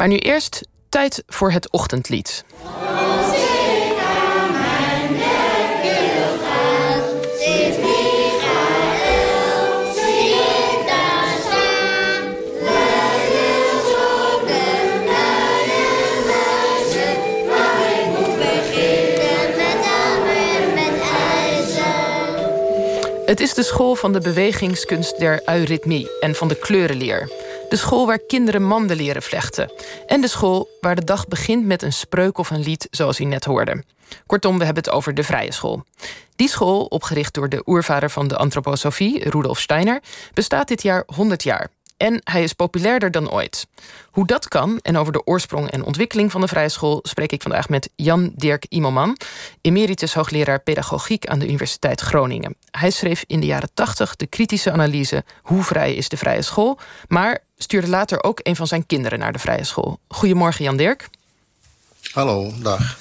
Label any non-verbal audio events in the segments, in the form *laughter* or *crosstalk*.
Maar nu eerst tijd voor het ochtendlied. Het is de school van de bewegingskunst der eurythmie en van de kleurenleer. De school waar kinderen manden leren vlechten. En de school waar de dag begint met een spreuk of een lied, zoals u net hoorde. Kortom, we hebben het over de vrije school. Die school, opgericht door de oervader van de antroposofie, Rudolf Steiner, bestaat dit jaar 100 jaar. En hij is populairder dan ooit. Hoe dat kan en over de oorsprong en ontwikkeling van de vrije school spreek ik vandaag met Jan Dirk Imelman, emeritus hoogleraar pedagogiek aan de Universiteit Groningen. Hij schreef in de jaren 80 de kritische analyse Hoe vrij is de vrije school, maar stuurde later ook een van zijn kinderen naar de vrije school. Goedemorgen Jan Dirk. Hallo, dag.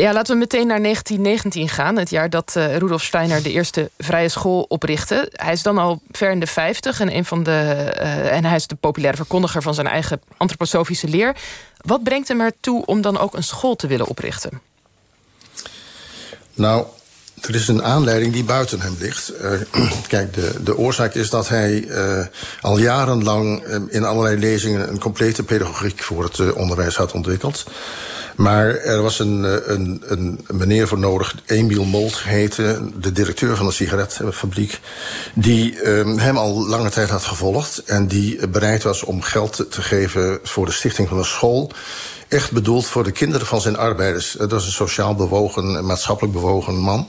Ja, laten we meteen naar 1919 gaan. Het jaar dat uh, Rudolf Steiner de eerste vrije school oprichtte. Hij is dan al ver in de 50 en, een van de, uh, en hij is de populaire verkondiger van zijn eigen antroposofische leer. Wat brengt hem ertoe om dan ook een school te willen oprichten? Nou, er is een aanleiding die buiten hem ligt. Uh, *clears throat* kijk, de, de oorzaak is dat hij al jarenlang in allerlei lezingen een complete pedagogiek voor het onderwijs had ontwikkeld. Maar er was een, eh, een, een meneer voor nodig, Emiel Molt heette... de directeur van de sigaretfabriek... die um, hem al lange tijd had gevolgd... en die bereid was om geld te geven voor de stichting van een school echt bedoeld voor de kinderen van zijn arbeiders. Dat was een sociaal bewogen, maatschappelijk bewogen man...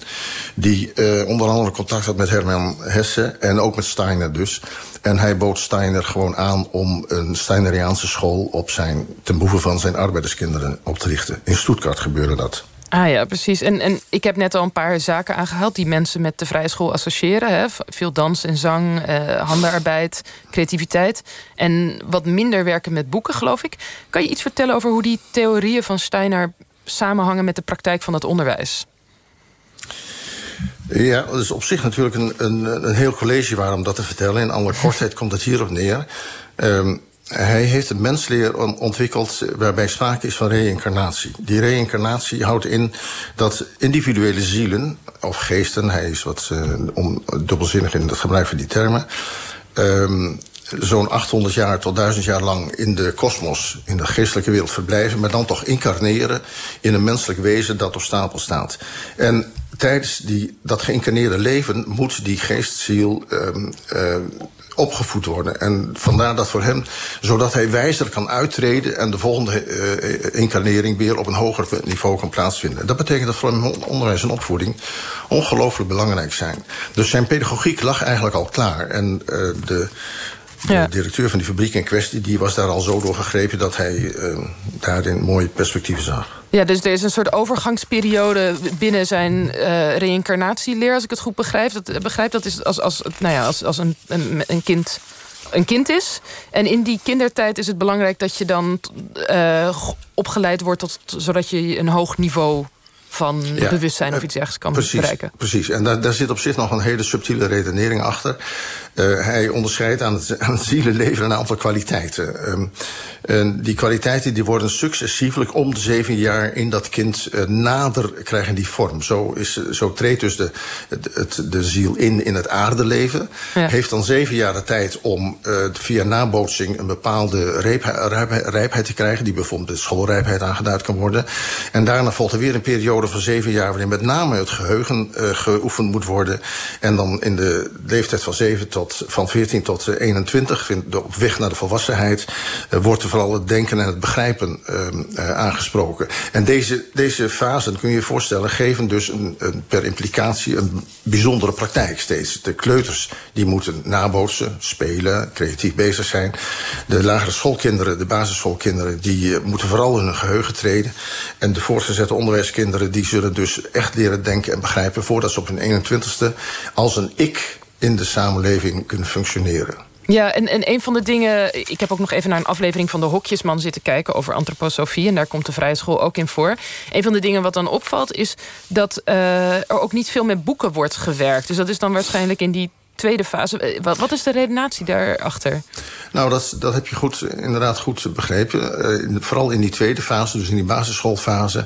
die uh, onder andere contact had met Herman Hesse en ook met Steiner dus. En hij bood Steiner gewoon aan om een Steineriaanse school... op zijn, ten behoeve van zijn arbeiderskinderen op te richten. In Stuttgart gebeurde dat. Ah ja, precies. En, en ik heb net al een paar zaken aangehaald... die mensen met de vrije school associëren. Hè? Veel dans en zang, eh, handenarbeid, creativiteit. En wat minder werken met boeken, geloof ik. Kan je iets vertellen over hoe die theorieën van Steiner... samenhangen met de praktijk van het onderwijs? Ja, dat is op zich natuurlijk een, een, een heel college waar om dat te vertellen. In alle kortheid komt het hierop neer. Um, hij heeft een mensleer ontwikkeld waarbij sprake is van reïncarnatie. Die reïncarnatie houdt in dat individuele zielen, of geesten... hij is wat uh, om, dubbelzinnig in het gebruik van die termen... Um, zo'n 800 jaar tot 1000 jaar lang in de kosmos, in de geestelijke wereld verblijven, maar dan toch incarneren in een menselijk wezen dat op stapel staat. En tijdens die, dat geïncarneerde leven moet die geestziel um, uh, opgevoed worden. En vandaar dat voor hem, zodat hij wijzer kan uittreden... en de volgende uh, incarnering weer op een hoger niveau kan plaatsvinden. Dat betekent dat voor hem onderwijs en opvoeding ongelooflijk belangrijk zijn. Dus zijn pedagogiek lag eigenlijk al klaar. En de de directeur van die fabriek in kwestie... die was daar al zo door gegrepen dat hij uh, daarin mooie perspectieven zag. Ja, dus er is een soort overgangsperiode binnen zijn uh, reïncarnatieleer... als ik het goed begrijp. Dat, begrijp, dat is als, als, nou ja, als, als een, een, een kind een kind is. En in die kindertijd is het belangrijk dat je dan uh, opgeleid wordt... Tot, zodat je een hoog niveau van bewustzijn of iets dergelijks kan precies, bereiken. Precies, en daar, daar zit op zich nog een hele subtiele redenering achter. Uh, hij onderscheidt aan het, aan het zielenleven een aantal kwaliteiten. Um, en die kwaliteiten die worden successievelijk om de zeven jaar in dat kind uh, nader krijgen die vorm. Zo, is, zo treedt dus de, het, de ziel in in het aardeleven. Ja. Heeft dan zeven jaar de tijd om uh, via nabootsing een bepaalde rijpheid, rijpheid te krijgen... die bijvoorbeeld de schoolrijpheid aangeduid kan worden. En daarna volgt er weer een periode van zeven jaar... waarin met name het geheugen geoefend moet worden. En dan in de leeftijd van zeven tot van 14 tot 21, vind, op weg naar de volwassenheid, uh, wordt er vooral het denken en het begrijpen uh, aangesproken. En deze, deze fasen, kun je je voorstellen, geven dus een, een, per implicatie een bijzondere praktijk steeds. De kleuters die moeten nabootsen, spelen, creatief bezig zijn. De lagere schoolkinderen, de basisschoolkinderen, die moeten vooral in hun geheugen treden. En de voortgezette onderwijskinderen, die zullen dus echt leren denken en begrijpen voordat ze op hun 21ste als een ik in de samenleving kunnen functioneren. Ja, en, en een van de dingen... Ik heb ook nog even naar een aflevering van de Hokjesman zitten kijken... over antroposofie, en daar komt de vrije school ook in voor. Een van de dingen wat dan opvalt is dat uh, er ook niet veel met boeken wordt gewerkt. Dus dat is dan waarschijnlijk in die tweede fase. Wat, wat is de redenatie daarachter? Nou, dat, dat heb je goed, inderdaad goed begrepen. vooral in die tweede fase, dus in die basisschoolfase...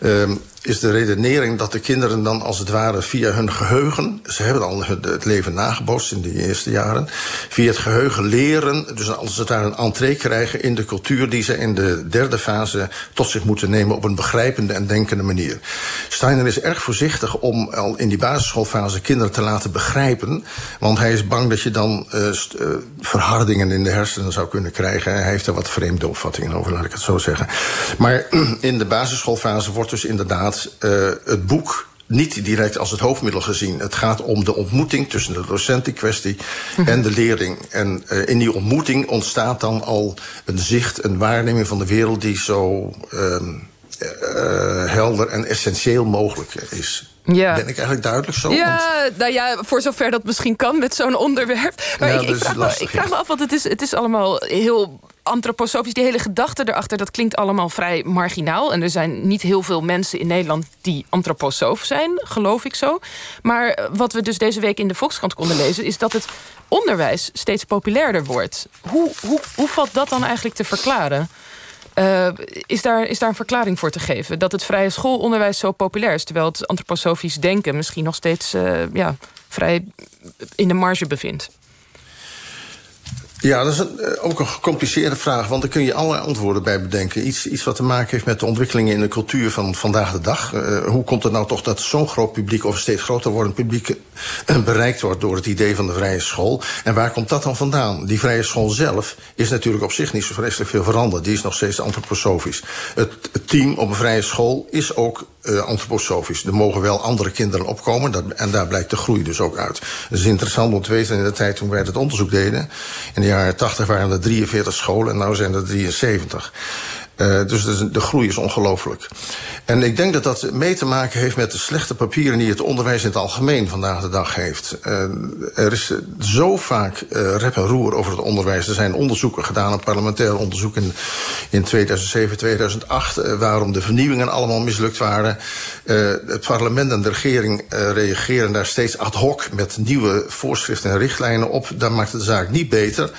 Ehm, is de redenering dat de kinderen dan als het ware via hun geheugen... ze hebben al het leven nagebootst in die eerste jaren... via het geheugen leren, dus als het ware een entree krijgen... in de cultuur die ze in de derde fase tot zich moeten nemen... op een begrijpende en denkende manier. Steiner is erg voorzichtig om al in die basisschoolfase kinderen te laten begrijpen... want hij is bang dat je dan uh, verhardingen in de hersenen zou kunnen krijgen. Hij heeft er wat vreemde opvattingen over, laat ik het zo zeggen. Maar *clears throat* in de basisschoolfase wordt dus inderdaad uh, het boek niet direct als het hoofdmiddel gezien. Het gaat om de ontmoeting tussen de docent in kwestie en de leerling. En uh, in die ontmoeting ontstaat dan al een zicht, een waarneming van de wereld... die zo uh, helder en essentieel mogelijk is. Ja. Ben ik eigenlijk duidelijk zo? Ja, nou ja, voor zover dat misschien kan met zo'n onderwerp. Maar ik, ik, vraag me, ik, vraag me, af, want het is, het is allemaal heel antroposofisch. Die hele gedachte erachter, dat klinkt allemaal vrij marginaal. En er zijn niet heel veel mensen in Nederland die antroposoof zijn, geloof ik zo. Maar eh, wat we dus deze week in de Volkskrant konden lezen... is dat het onderwijs steeds populairder wordt. Hoe, hoe, hoe valt dat dan eigenlijk te verklaren? Uh, is, daar, is daar een verklaring voor te geven? Dat het vrije schoolonderwijs zo populair is... terwijl het antroposofisch denken misschien nog steeds uh, ja, vrij in de marge bevindt? Ja, dat is eh, ook een gecompliceerde vraag, want daar kun je allerlei antwoorden bij bedenken. Iets, iets wat te maken heeft met de ontwikkelingen in de cultuur van vandaag de dag. Uh, hoe komt het nou toch dat zo'n groot publiek, of steeds groter wordend publiek, uh, bereikt wordt door het idee van de vrije school? En waar komt dat dan vandaan? Die vrije school zelf is natuurlijk op zich niet zo vreselijk veel veranderd. Die is nog steeds antroposofisch. Het team op een vrije school is ook uh, antroposofisch. Er mogen wel andere kinderen opkomen dat, en daar blijkt de groei dus ook uit. Het is interessant om te weten in de tijd toen wij het onderzoek deden... in de jaren 80 waren er 43 scholen en nu zijn er 73. Uh, dus de groei is ongelooflijk. En ik denk dat dat mee te maken heeft met de slechte papieren... die het onderwijs in het algemeen vandaag de dag heeft. Uh, er is zo vaak uh, rep en roer over het onderwijs. Er zijn onderzoeken gedaan, een parlementair onderzoek in, in 2007, 2008... waarom de vernieuwingen allemaal mislukt waren. het parlement en de regering reageren daar steeds ad hoc... met nieuwe voorschriften en richtlijnen op. Dat maakt de zaak niet beter...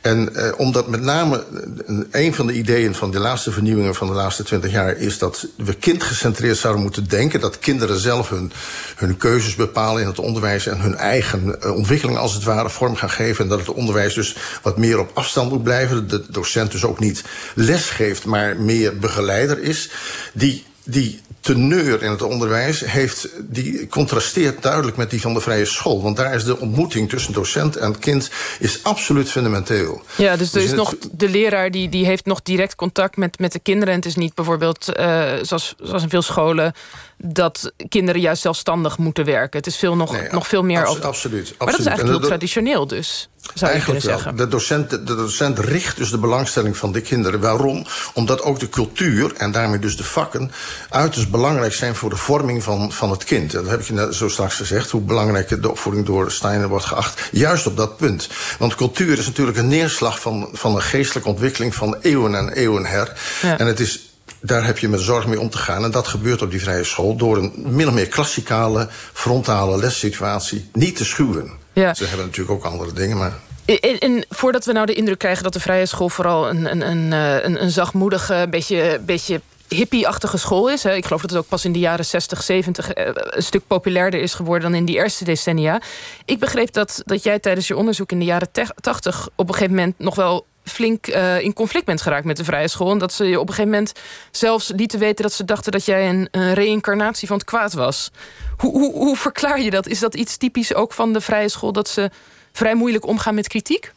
En eh, omdat met name eh, een van de ideeën van de laatste vernieuwingen van de laatste twintig jaar is dat we kindgecentreerd zouden moeten denken. Dat kinderen zelf hun, hun keuzes bepalen in het onderwijs en hun eigen uh, ontwikkeling als het ware vorm gaan geven. En dat het onderwijs dus wat meer op afstand moet blijven. De docent dus ook niet les geeft, maar meer begeleider is. Die die teneur in het onderwijs heeft, die contrasteert duidelijk met die van de vrije school. Want daar is de ontmoeting tussen docent en kind is absoluut fundamenteel. Ja, dus er dus is nog de leraar die, die heeft nog direct contact met, met de kinderen. En het is niet bijvoorbeeld, uh, zoals, zoals in veel scholen dat kinderen juist zelfstandig moeten werken. Het is veel nog, nog veel meer over... Absoluut, Maar dat is eigenlijk heel traditioneel dus, zou je kunnen zeggen. De docent, de docent richt dus de belangstelling van de kinderen. Waarom? Omdat ook de cultuur, en daarmee dus de vakken... uiterst belangrijk zijn voor de vorming van, van het kind. Dat heb ik je net zo straks gezegd... hoe belangrijk de opvoeding door Steiner wordt geacht. Juist op dat punt. Want cultuur is natuurlijk een neerslag van, van een geestelijke ontwikkeling... van eeuwen en eeuwen her. En het is daar heb je met zorg mee om te gaan. En dat gebeurt op die vrije school door een min of meer klassikale, frontale lessituatie niet te schuwen. Ja. Ze hebben natuurlijk ook andere dingen, maar... En, en, voordat we nou de indruk krijgen dat de vrije school vooral een, een, een, eh, een, een zachtmoedige, beetje, beetje hippie-achtige school is. Ik geloof dat het ook pas in de jaren 60, 70 eh, een stuk populairder is geworden dan in die eerste decennia. Ik begreep dat, dat jij tijdens je onderzoek in de jaren 80 op een gegeven moment nog wel flink uh, in conflict bent geraakt met de vrije school. En dat ze je op een gegeven moment zelfs lieten weten dat ze dachten dat jij een, een reïncarnatie van het kwaad was. Hoe, hoe, hoe verklaar je dat? Is dat iets typisch ook van de vrije school dat ze vrij moeilijk omgaan met kritiek?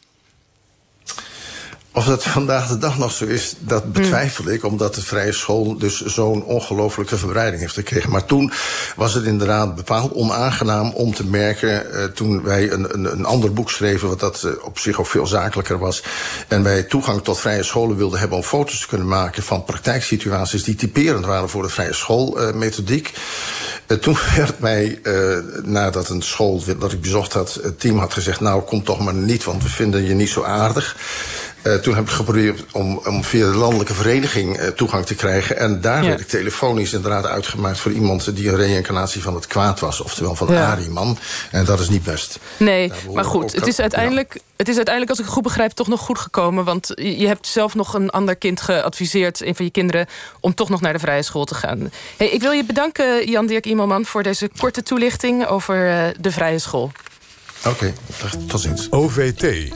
Of dat vandaag de dag nog zo is, dat betwijfel ik. Omdat de vrije school dus zo'n ongelofelijke verbreiding heeft gekregen. Maar toen was het inderdaad bepaald onaangenaam om te merken... Uh, toen wij een, een, een, ander boek schreven, wat dat uh, op zich ook veel zakelijker was... en wij toegang tot vrije scholen wilden hebben om foto's te kunnen maken... van praktijksituaties die typerend waren voor de vrije schoolmethodiek... Uh, toen *laughs* werd mij, nadat een school dat ik bezocht had... het team had gezegd, nou kom toch maar niet, want we vinden je niet zo aardig... Uh, toen heb ik geprobeerd om, om via de landelijke vereniging uh, toegang te krijgen. En daar ja. werd ik telefonisch inderdaad uitgemaakt voor iemand die een reïncarnatie van het kwaad was. Oftewel van ja. Ariman. En dat is niet best. Nee, maar goed, het is, uiteindelijk, het is uiteindelijk, als ik het goed begrijp, toch nog goed gekomen. Want je hebt zelf nog een ander kind geadviseerd, een van je kinderen, om toch nog naar de vrije school te gaan. Hey, ik wil je bedanken, Jan-Dirk Imelman, voor deze korte toelichting over uh, de vrije school. Oké, okay, tot ziens. OVT